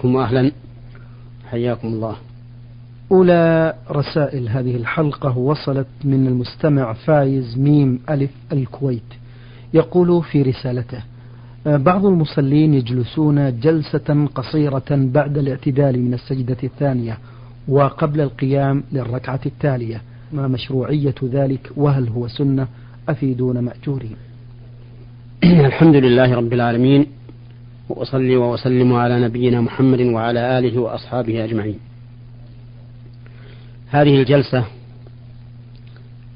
بكم وأهلا حياكم الله. أولى رسائل هذه الحلقة وصلت من المستمع فايز ميم ألف الكويت. يقول في رسالته بعض المصلين يجلسون جلسة قصيرة بعد الاعتدال من السجدة الثانية وقبل القيام للركعة التالية. ما مشروعية ذلك؟ وهل هو سنة أفيدون مأجورين؟ الحمد لله رب العالمين. وأصلي وأسلم على نبينا محمد وعلى آله وأصحابه أجمعين. هذه الجلسة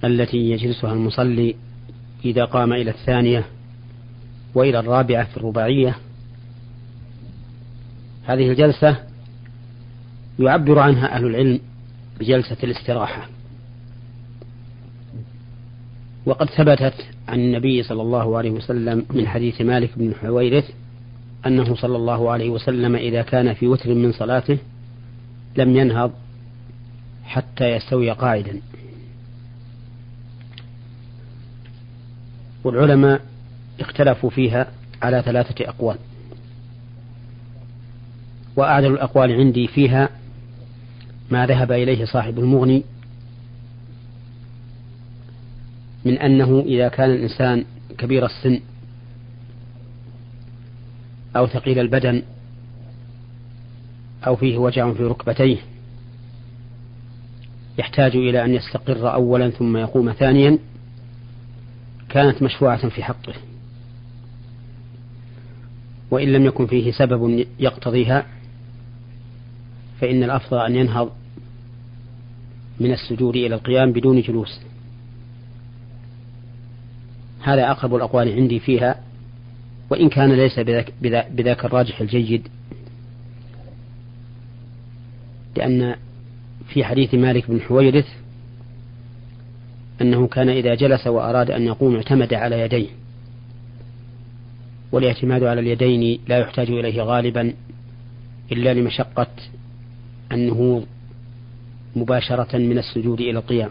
التي يجلسها المصلي إذا قام إلى الثانية وإلى الرابعة في الرباعية. هذه الجلسة يعبر عنها أهل العلم بجلسة الاستراحة. وقد ثبتت عن النبي صلى الله عليه وسلم من حديث مالك بن حويرث أنه صلى الله عليه وسلم إذا كان في وتر من صلاته لم ينهض حتى يستوي قاعدا. والعلماء اختلفوا فيها على ثلاثة أقوال. وأعدل الأقوال عندي فيها ما ذهب إليه صاحب المغني من أنه إذا كان الإنسان كبير السن أو ثقيل البدن أو فيه وجع في ركبتيه. يحتاج إلى أن يستقر أولا ثم يقوم ثانيا. كانت مشروعة في حقه. وإن لم يكن فيه سبب يقتضيها فإن الأفضل أن ينهض من السجود إلى القيام بدون جلوس. هذا أقرب الأقوال عندي فيها. وإن كان ليس بذاك, بذاك الراجح الجيد لأن في حديث مالك بن حويرث أنه كان إذا جلس وأراد أن يقوم اعتمد على يديه والاعتماد على اليدين لا يحتاج إليه غالبا إلا لمشقة النهوض مباشرة من السجود إلى القيام.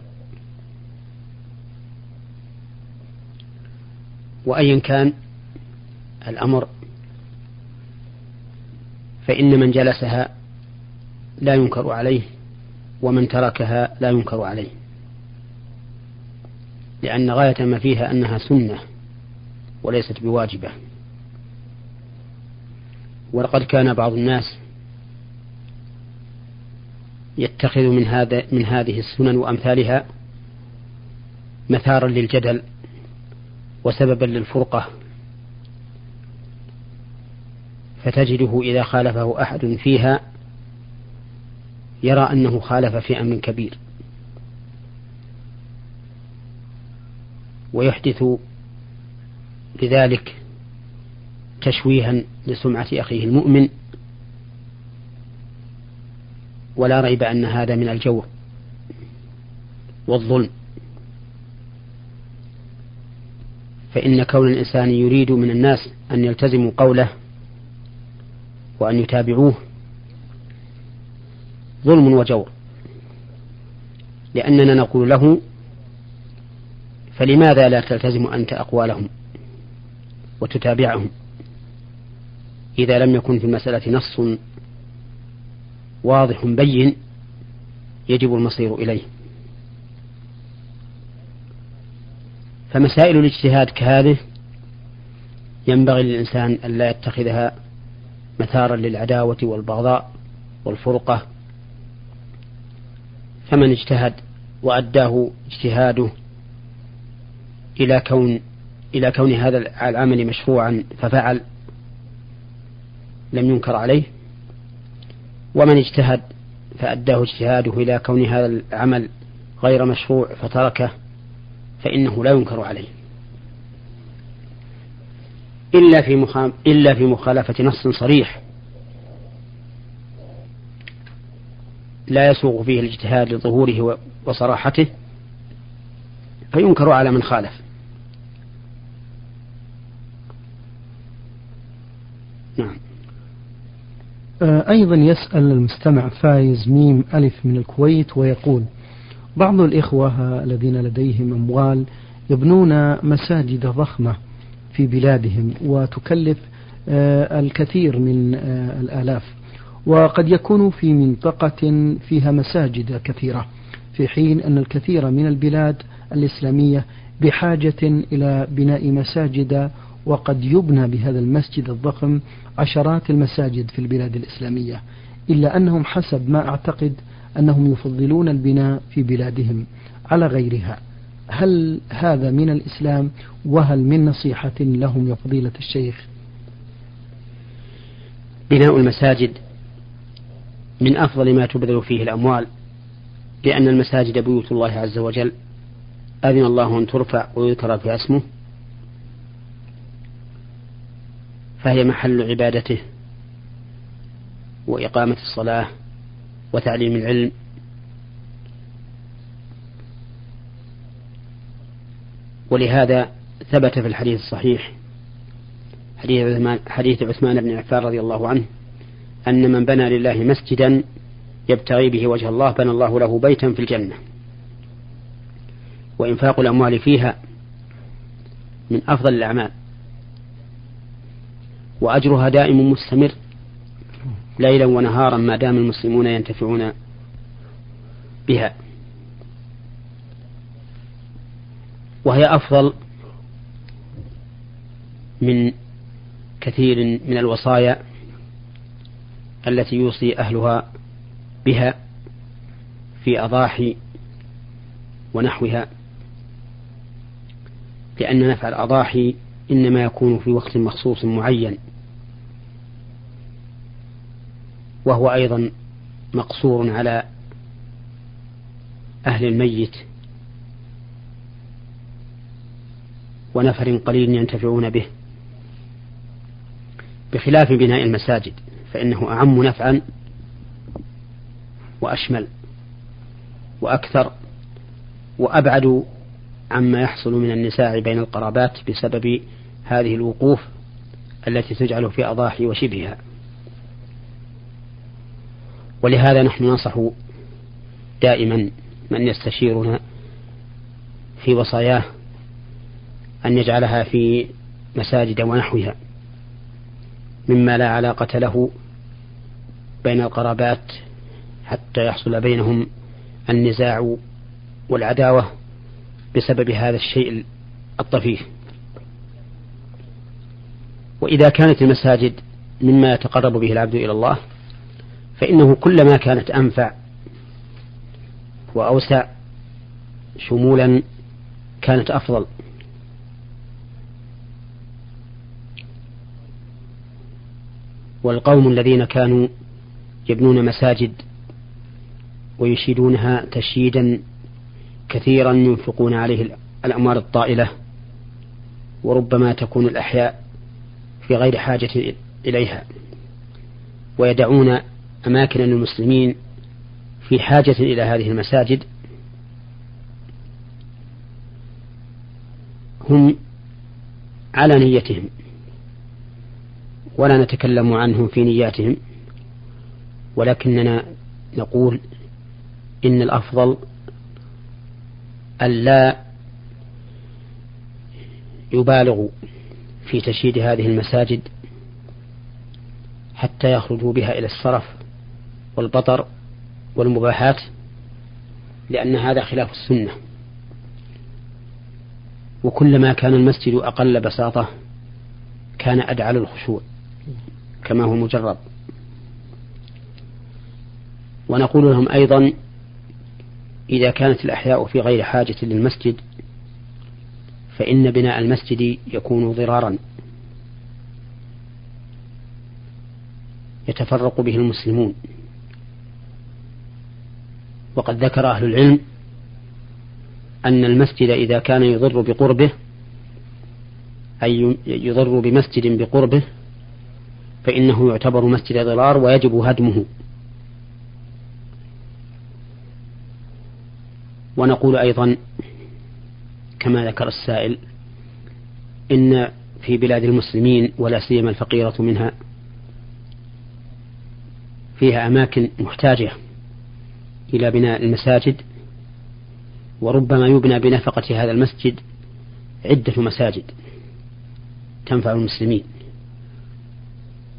وأيا كان الأمر فإن من جلسها لا ينكر عليه ومن تركها لا ينكر عليه لأن غاية ما فيها أنها سنة وليست بواجبة. ولقد كان بعض الناس يتخذ من هذا من هذه السنن وأمثالها مثارا للجدل وسببا للفرقة. فتجده إذا خالفه أحد فيها يرى أنه خالف في أمر كبير. ويحدث بذلك تشويها لسمعة أخيه المؤمن. ولا ريب أن هذا من الجور والظلم. فإن كون الإنسان يريد من الناس أن يلتزموا قوله وأن يتابعوه ظلم وجور. لأننا نقول له فلماذا لا تلتزم أنت أقوالهم وتتابعهم؟ إذا لم يكن في المسألة نص واضح بين يجب المصير إليه. فمسائل الاجتهاد كهذه ينبغي للإنسان ألا يتخذها مثارا للعداوة والبغضاء والفرقة. فمن اجتهد وأداه اجتهاده إلى كون إلى كون هذا العمل مشروعا ففعل لم ينكر عليه. ومن اجتهد فأداه اجتهاده إلى كون هذا العمل غير مشروع فتركه فإنه لا ينكر عليه. إلا في إلا في مخالفة نص صريح. لا يسوغ فيه الاجتهاد لظهوره وصراحته فينكر على من خالف. نعم. آه، أيضا يسأل المستمع فايز ميم ألف من الكويت ويقول بعض الإخوة الذين لديهم أموال يبنون مساجد ضخمة في بلادهم وتكلف آه، الكثير من آه، الآلاف. وقد يكون في منطقة فيها مساجد كثيرة في حين أن الكثير من البلاد الإسلامية بحاجة إلى بناء مساجد وقد يبنى بهذا المسجد الضخم عشرات المساجد في البلاد الإسلامية إلا أنهم حسب ما أعتقد أنهم يفضلون البناء في بلادهم على غيرها. هل هذا من الإسلام وهل من نصيحة لهم يا فضيلة الشيخ؟ بناء المساجد من أفضل ما تبذل فيه الأموال لأن المساجد بيوت الله عز وجل. أذن الله أن ترفع ويذكر في اسمه. فهي محل عبادته وإقامة الصلاة وتعليم العلم. ولهذا ثبت في الحديث الصحيح حديث عثمان, حديث عثمان بن عفان رضي الله عنه أن من بنى لله مسجدا يبتغي به وجه الله بنى الله له بيتا في الجنة. وإنفاق الأموال فيها من أفضل الأعمال. وأجرها دائم مستمر ليلا ونهارا ما دام المسلمون ينتفعون بها. وهي أفضل من كثير من الوصايا التي يوصي أهلها بها في أضاحي ونحوها لأن نفع الأضاحي إنما يكون في وقت مخصوص معين وهو أيضا مقصور على أهل الميت ونفر قليل ينتفعون به. بخلاف بناء المساجد فإنه أعم نفعا وأشمل وأكثر وأبعد عما يحصل من النساء بين القرابات بسبب هذه الوقوف التي تجعل في أضاحي وشبهها. ولهذا نحن ننصح دائما من يستشيرنا في وصاياه أن يجعلها في مساجد ونحوها مما لا علاقة له بين القرابات حتى يحصل بينهم النزاع والعداوة بسبب هذا الشيء الطفيف. وإذا كانت المساجد مما يتقرب به العبد إلى الله فإنه كلما كانت أنفع وأوسع شمولا كانت أفضل. والقوم الذين كانوا يبنون مساجد ويشيدونها تشييدا كثيرا ينفقون عليه الأموال الطائلة وربما تكون الأحياء في غير حاجة إليها. ويدعون أماكن للمسلمين في حاجة إلى هذه المساجد. هم على نيتهم. ولا نتكلم عنهم في نياتهم ولكننا نقول إن الأفضل ألا يبالغوا في تشييد هذه المساجد حتى يخرجوا بها إلى الصرف والبطر والمباحات لأن هذا خلاف السنة. وكلما كان المسجد أقل بساطة كان أدعى للخشوع. كما هو مجرب ونقول لهم أيضا إذا كانت الأحياء في غير حاجة للمسجد فإن بناء المسجد يكون ضرارا يتفرق به المسلمون. وقد ذكر أهل العلم أن المسجد إذا كان يضر بقربه أي يضر بمسجد بقربه فإنه يعتبر مسجد ضرار ويجب هدمه. ونقول أيضا كما ذكر السائل إن في بلاد المسلمين ولا سيما الفقيرة منها فيها أماكن محتاجة إلى بناء المساجد وربما يبنى بنفقة هذا المسجد عدة مساجد تنفع المسلمين.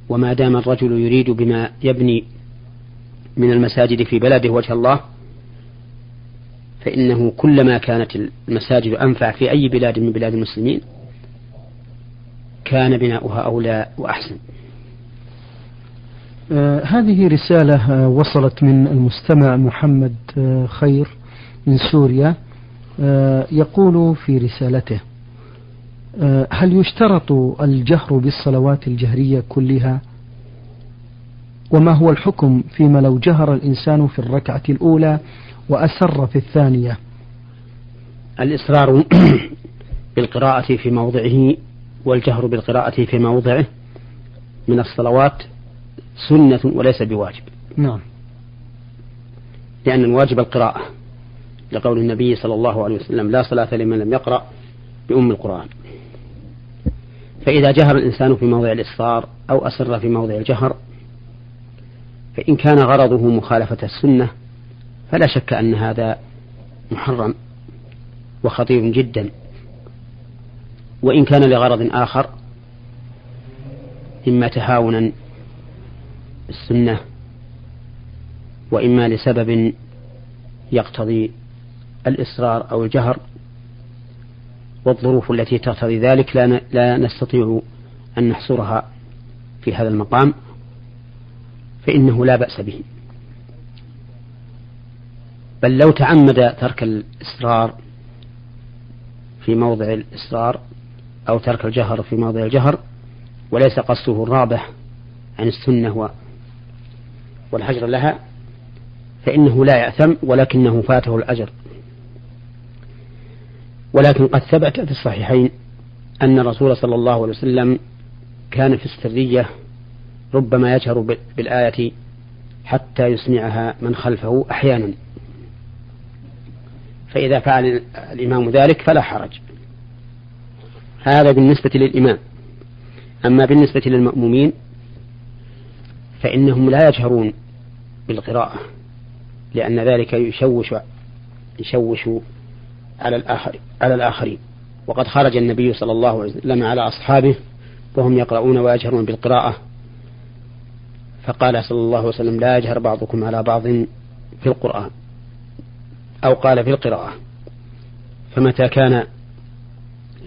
وما دام الرجل يريد بما يبني من المساجد في بلده وجه الله فإنه كلما كانت المساجد أنفع في أي بلاد من بلاد المسلمين كان بناؤها أولى وأحسن. آه هذه رسالة آه وصلت من المستمع محمد آه خير من سوريا يقول في رسالته هل يشترط الجهر بالصلوات الجهرية كلها؟ وما هو الحكم فيما لو جهر الإنسان في الركعة الأولى وأسر في الثانية؟ الإصرار بالقراءة في موضعه والجهر بالقراءة في موضعه من الصلوات سنة وليس بواجب. نعم. لأن الواجب القراءة. لقول النبي صلى الله عليه وسلم لا صلاة لمن لم يقرأ بأم القرآن. فإذا جهر الإنسان في موضع الإصرار أو أسر في موضع الجهر فإن كان غرضه مخالفة السنة فلا شك أن هذا محرم وخطير جدا. وإن كان لغرض آخر إما تهاونا السنة وإما لسبب يقتضي الإصرار أو الجهر والظروف التي تقتضي ذلك لا لا نستطيع أن نحصرها في هذا المقام فإنه لا بأس به. بل لو تعمد ترك الإصرار في موضع الإصرار أو ترك الجهر في موضع الجهر وليس قصده الرابح عن السنة والحجر لها فإنه لا يأثم ولكنه فاته الأجر. ولكن قد ثبت في الصحيحين أن الرسول صلى الله عليه وسلم كان في السرية ربما يجهر بالآية حتى يسمعها من خلفه أحيانا. فإذا فعل الإمام ذلك فلا حرج. هذا بالنسبة للإمام. أما بالنسبة للمأمومين فإنهم لا يجهرون بالقراءة لأن ذلك يشوش يشوش على الآخر على الآخرين. وقد خرج النبي صلى الله عليه وسلم على أصحابه وهم يقرؤون ويجهرون بالقراءة. فقال صلى الله عليه وسلم لا يجهر بعضكم على بعض في القرآن أو قال في القراءة. فمتى كان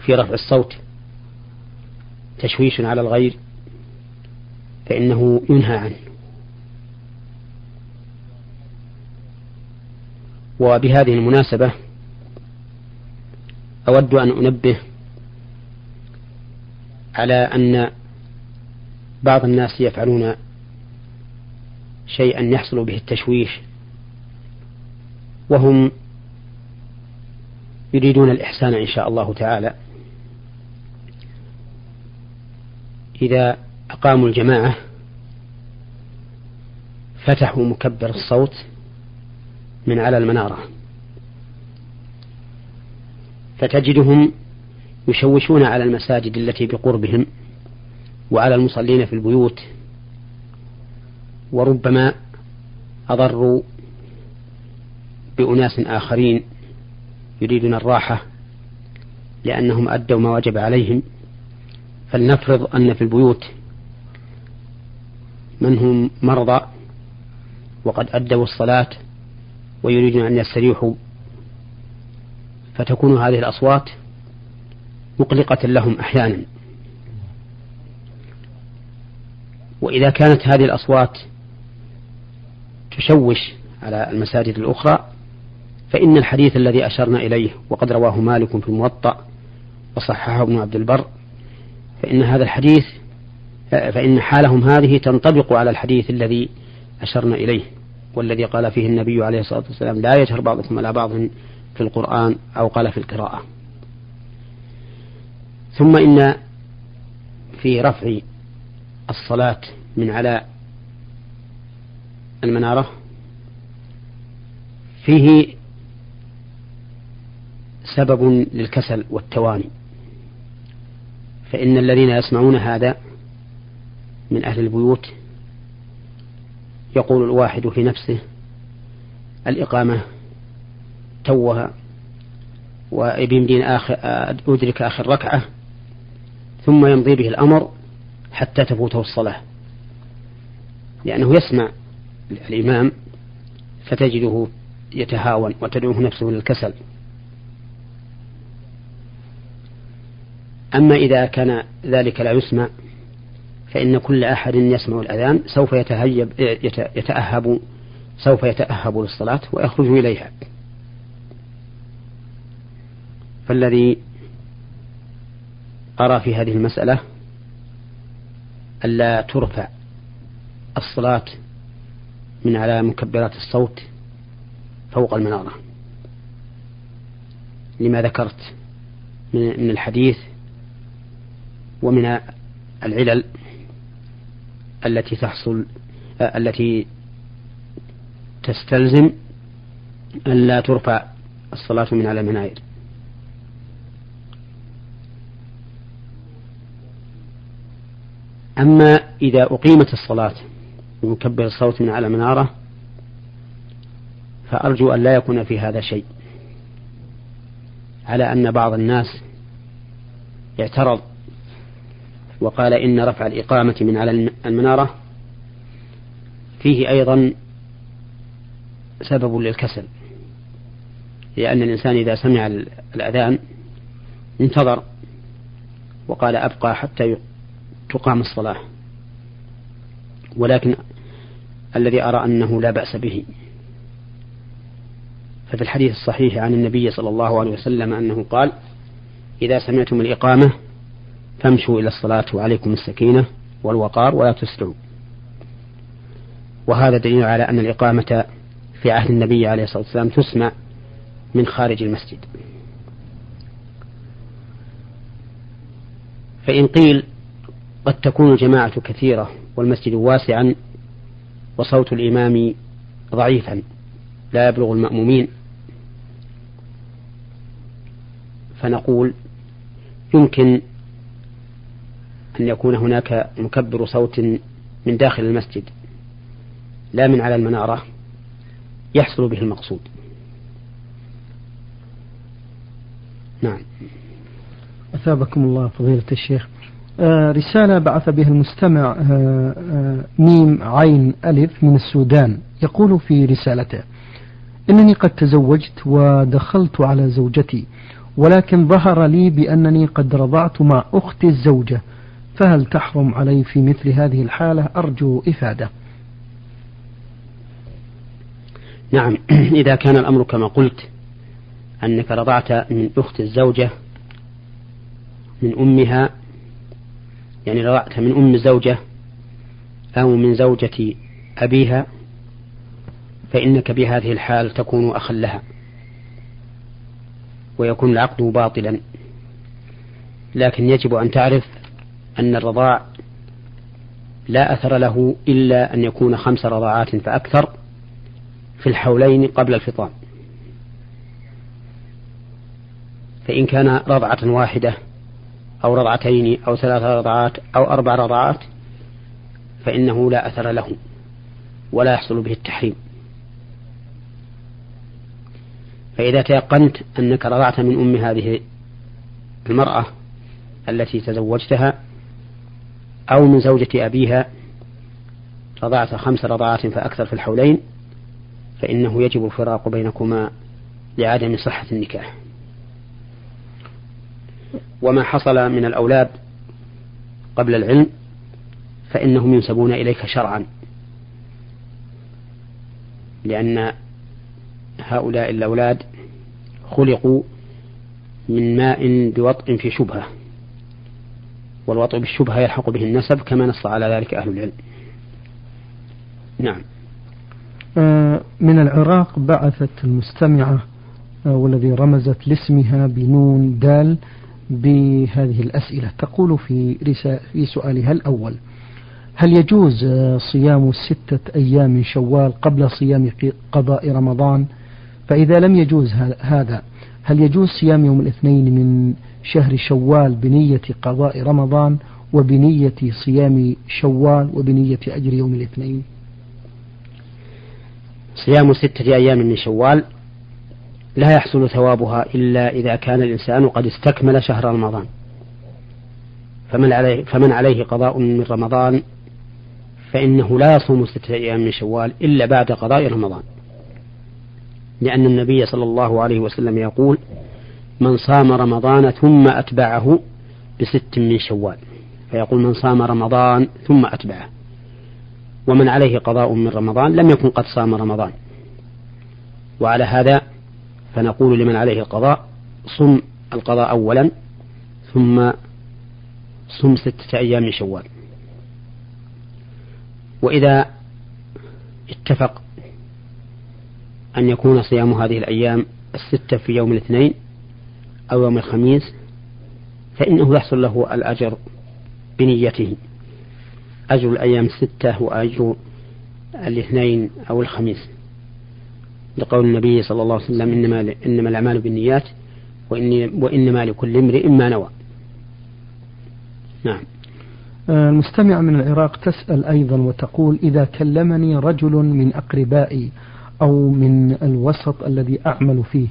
في رفع الصوت تشويش على الغير فإنه ينهى عنه. وبهذه المناسبة أود أن أنبه على أن بعض الناس يفعلون شيئا يحصل به التشويش وهم يريدون الإحسان إن شاء الله تعالى. إذا أقاموا الجماعة فتحوا مكبر الصوت من على المنارة. فتجدهم يشوشون على المساجد التي بقربهم وعلى المصلين في البيوت. وربما أضروا بأناس آخرين يريدون الراحة لأنهم أدوا ما وجب عليهم. فلنفرض أن في البيوت من هم مرضى وقد أدوا الصلاة ويريدون أن يستريحوا فتكون هذه الأصوات مقلقة لهم أحيانا. وإذا كانت هذه الأصوات تشوش على المساجد الأخرى فإن الحديث الذي أشرنا إليه وقد رواه مالك في الموطأ وصححه ابن عبد البر فإن هذا الحديث فإن حالهم هذه تنطبق على الحديث الذي أشرنا إليه والذي قال فيه النبي عليه الصلاة والسلام لا يجهر بعضكم على بعض في القرآن أو قال في القراءة. ثم إن في رفع الصلاة من على المنارة فيه سبب للكسل والتواني. فإن الذين يسمعون هذا من أهل البيوت يقول الواحد في نفسه الإقامة توها وبيمدين آخر أدرك آخر ركعة ثم يمضي به الأمر حتى تفوته الصلاة. لأنه يسمع الإمام فتجده يتهاون وتدعوه نفسه للكسل أما إذا كان ذلك لا يسمع فإن كل أحد يسمع الأذان سوف يتهيب يتأهب سوف يتأهب للصلاة ويخرج إليها. فالذي أرى في هذه المسألة ألا ترفع الصلاة من على مكبرات الصوت فوق المنارة لما ذكرت من الحديث ومن العلل التي تحصل التي تستلزم أن لا ترفع الصلاة من على المناير. أما إذا أقيمت الصلاة بمكبر الصوت من على منارة فأرجو أن لا يكون في هذا شيء. على أن بعض الناس اعترض وقال إن رفع الإقامة من على المنارة فيه أيضا سبب للكسل لأن الإنسان إذا سمع الأذان انتظر وقال أبقى حتى تقام الصلاة. ولكن الذي أرى أنه لا بأس به. ففي الحديث الصحيح عن النبي صلى الله عليه وسلم أنه قال إذا سمعتم الإقامة فامشوا إلى الصلاة وعليكم السكينة والوقار ولا تسرعوا. وهذا دليل على أن الإقامة في عهد النبي عليه الصلاة والسلام تسمع من خارج المسجد. فإن قيل قد تكون الجماعة كثيرة والمسجد واسعا وصوت الإمام ضعيفا لا يبلغ المأمومين. فنقول يمكن أن يكون هناك مكبر صوت من داخل المسجد لا من على المنارة يحصل به المقصود. نعم. أثابكم الله فضيلة الشيخ. رسالة بعث بها المستمع آه آه ميم عين ألف من السودان. يقول في رسالته إنني قد تزوجت ودخلت على زوجتي ولكن ظهر لي بأنني قد رضعت مع أختي الزوجة. فهل تحرم علي في مثل هذه الحالة؟ أرجو إفادة. نعم. إذا كان الأمر كما قلت أنك رضعت من أخت الزوجة من أمها يعني رضعت من أم الزوجة أو من زوجة أبيها فإنك بهذه الحال تكون أخا لها ويكون العقد باطلا. لكن يجب أن تعرف أن الرضاع لا أثر له إلا أن يكون خمس رضاعات فأكثر في الحولين قبل الفطام. فإن كان رضعة واحدة أو رضعتين أو ثلاث رضعات أو أربع رضعات فإنه لا أثر له ولا يحصل به التحريم. فإذا تيقنت أنك رضعت من أم هذه المرأة التي تزوجتها أو من زوجة أبيها رضعت خمس رضعات فأكثر في الحولين فإنه يجب الفراق بينكما لعدم صحة النكاح. وما حصل من الأولاد قبل العلم فإنهم ينسبون إليك شرعا. لأن هؤلاء الأولاد خلقوا من ماء بوطء في شبهة والوطء بالشبهة يلحق به النسب كما نص على ذلك أهل العلم. نعم. آه، من العراق بعثت المستمعة آه، والذي رمزت لاسمها بنون دال بهذه الأسئلة. تقول في في سؤالها الأول هل يجوز آه، صيام ستة أيام من شوال قبل صيام قضاء رمضان؟ فإذا لم يجوز هذا هل يجوز صيام يوم الاثنين من شهر شوال بنية قضاء رمضان وبنية صيام شوال وبنية أجر يوم الاثنين؟ صيام ستة أيام من شوال لا يحصل ثوابها إلا إذا كان الإنسان قد استكمل شهر رمضان. فمن عليه, فمن عليه قضاء من رمضان فإنه لا يصوم ستة أيام من شوال إلا بعد قضاء رمضان. لأن النبي صلى الله عليه وسلم يقول من صام رمضان ثم أتبعه بست من شوال. فيقول من صام رمضان ثم أتبعه. ومن عليه قضاء من رمضان لم يكن قد صام رمضان. وعلى هذا فنقول لمن عليه القضاء صم القضاء أولا ثم صم ستة أيام من شوال وإذا اتفق أن يكون صيام هذه الأيام الستة في يوم الاثنين أو يوم الخميس فإنه يحصل له الأجر بنيته. أجر الأيام الستة وأجر الاثنين أو الخميس. لقول النبي صلى الله عليه وسلم إنما, إنما الأعمال بالنيات وإنما لكل امرئ ما نوى. نعم. آه، المستمع من العراق تسأل أيضا وتقول إذا كلمني رجل من أقربائي أو من الوسط الذي أعمل فيه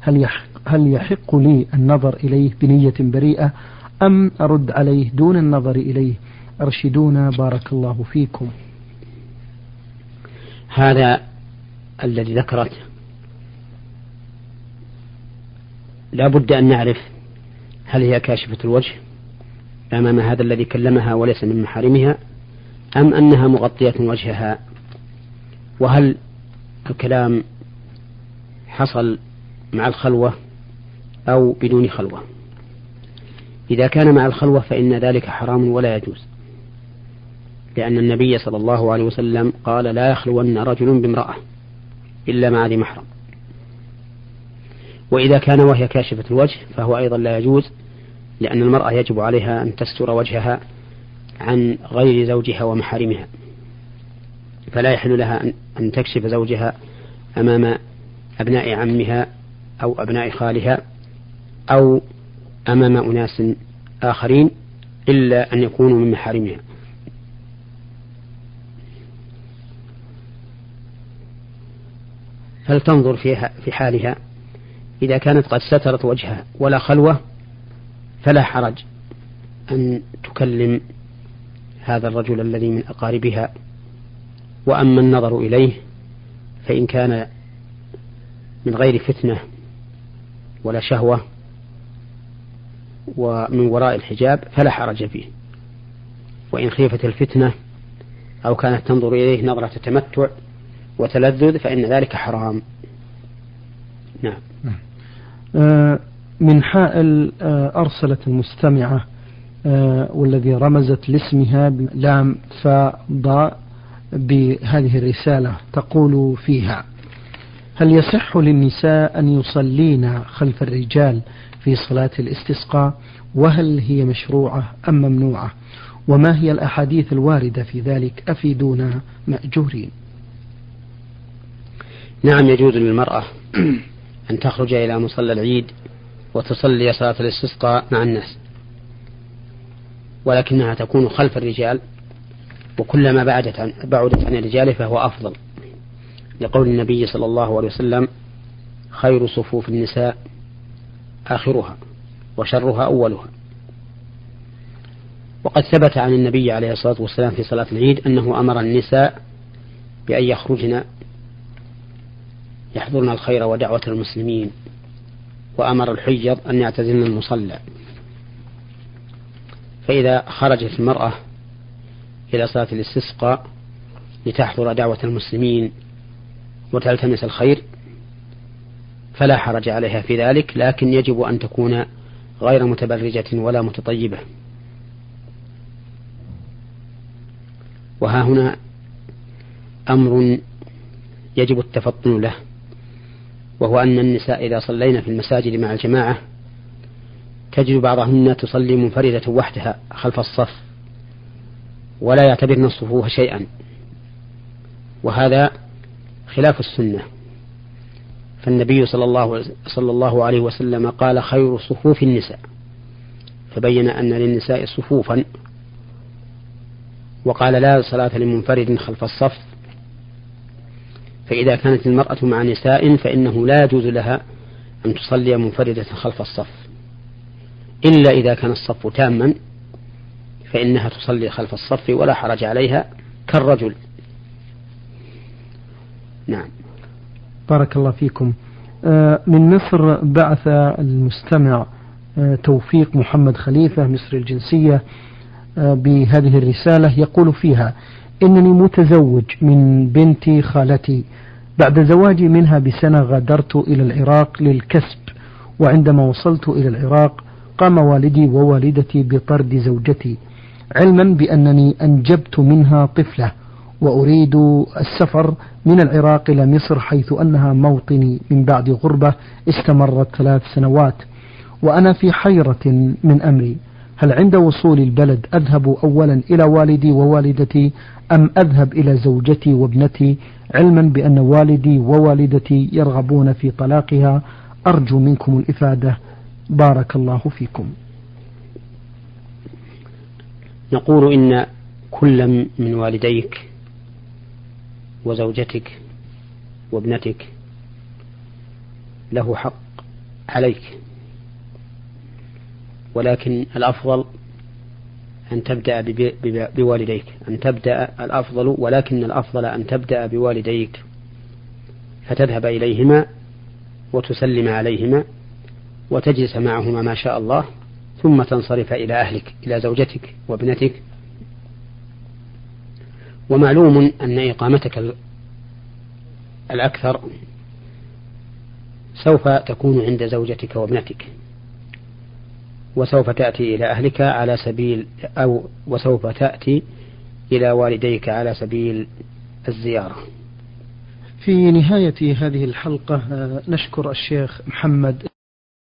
هل يحق, هل يحق لي النظر إليه بنية بريئة أم أرد عليه دون النظر إليه؟ أرشدونا بارك الله فيكم. هذا الذي ذكرته لا بد أن نعرف هل هي كاشفة الوجه أمام هذا الذي كلمها وليس من محارمها أم أنها مغطية وجهها؟ وهل الكلام حصل مع الخلوة أو بدون خلوة؟ إذا كان مع الخلوة فإن ذلك حرام ولا يجوز لأن النبي صلى الله عليه وسلم قال لا يخلون رجل بامرأة. إلا مع ذي محرم. وإذا كان وهي كاشفة الوجه فهو أيضا لا يجوز لأن المرأة يجب عليها أن تستر وجهها عن غير زوجها ومحارمها. فلا يحل لها أن تكشف زوجها أمام أبناء عمها أو أبناء خالها أو أمام أناس آخرين إلا أن يكونوا من محارمها. هل تنظر فيها في حالها؟ إذا كانت قد سترت وجهها ولا خلوة فلا حرج أن تكلم هذا الرجل الذي من أقاربها. وأما النظر إليه فإن كان من غير فتنة ولا شهوة ومن وراء الحجاب فلا حرج فيه. وإن خيفت الفتنة أو كانت تنظر إليه نظرة تمتع وتلذذ فإن ذلك حرام. نعم. آه، من حائل آه، أرسلت المستمعة آه، والذي رمزت لاسمها بلام فاء ضاء بهذه الرسالة تقول فيها هل يصح للنساء أن يصلين خلف الرجال في صلاة الاستسقاء؟ وهل هي مشروعة أم ممنوعة؟ وما هي الأحاديث الواردة في ذلك؟ أفيدونا مأجورين. نعم يجوز للمرأة أن تخرج إلى مصلى العيد وتصلي صلاة الاستسقاء مع الناس ولكنها تكون خلف الرجال وكلما بعدت عن بعدت عن الرجال فهو أفضل. لقول النبي صلى الله عليه وسلم خير صفوف النساء آخرها وشرها أولها. وقد ثبت عن النبي عليه الصلاة والسلام في صلاة العيد أنه أمر النساء بأن يخرجن يحضرن الخير ودعوة المسلمين وأمر الحجر أن يعتزلن المصلى. فإذا خرجت المرأة إلى صلاة الاستسقاء لتحضر دعوة المسلمين وتلتمس الخير فلا حرج عليها في ذلك لكن يجب أن تكون غير متبرجة ولا متطيبة. وها هنا أمر يجب التفطن له. وهو أن النساء إذا صلينا في المساجد مع الجماعة تجد بعضهن تصلي منفردة وحدها خلف الصف ولا يعتبرن الصفوف شيئا. وهذا خلاف السنة. فالنبي صلى الله, صلى الله عليه وسلم قال خير صفوف النساء. فبين أن للنساء صفوفا. وقال لا صلاة لمنفرد خلف الصف. فإذا كانت المرأة مع نساء فإنه لا يجوز لها أن تصلي منفردة خلف الصف. إلا إذا كان الصف تاما فإنها تصلي خلف الصف ولا حرج عليها كالرجل. نعم. بارك الله فيكم. آه، من مصر بعث المستمع آه، توفيق محمد خليفة مصري الجنسية آه، بهذه الرسالة يقول فيها إنني متزوج من بنت خالتي. بعد زواجي منها بسنة غادرت إلى العراق للكسب وعندما وصلت إلى العراق قام والدي ووالدتي بطرد زوجتي علما بأنني أنجبت منها طفلة وأريد السفر من العراق إلى مصر حيث أنها موطني. من بعد غربة استمرت ثلاث سنوات وأنا في حيرة من أمري. هل عند وصول البلد أذهب أولا إلى والدي ووالدتي أم أذهب إلى زوجتي وابنتي علما بأن والدي ووالدتي يرغبون في طلاقها؟ أرجو منكم الإفادة. بارك الله فيكم. نقول إن كل من والديك وزوجتك وابنتك له حق عليك ولكن الأفضل أن تبدأ بوالديك أن تبدأ الأفضل ولكن الأفضل أن تبدأ بوالديك. فتذهب إليهما وتسلم عليهما وتجلس معهما ما شاء الله ثم تنصرف إلى أهلك إلى زوجتك وابنتك. ومعلوم أن إقامتك الأكثر سوف تكون عند زوجتك وابنتك. وسوف تأتي إلى أهلك على سبيل أو وسوف تأتي إلى والديك على سبيل الزيارة. في نهاية هذه الحلقة آه، نشكر الشيخ محمد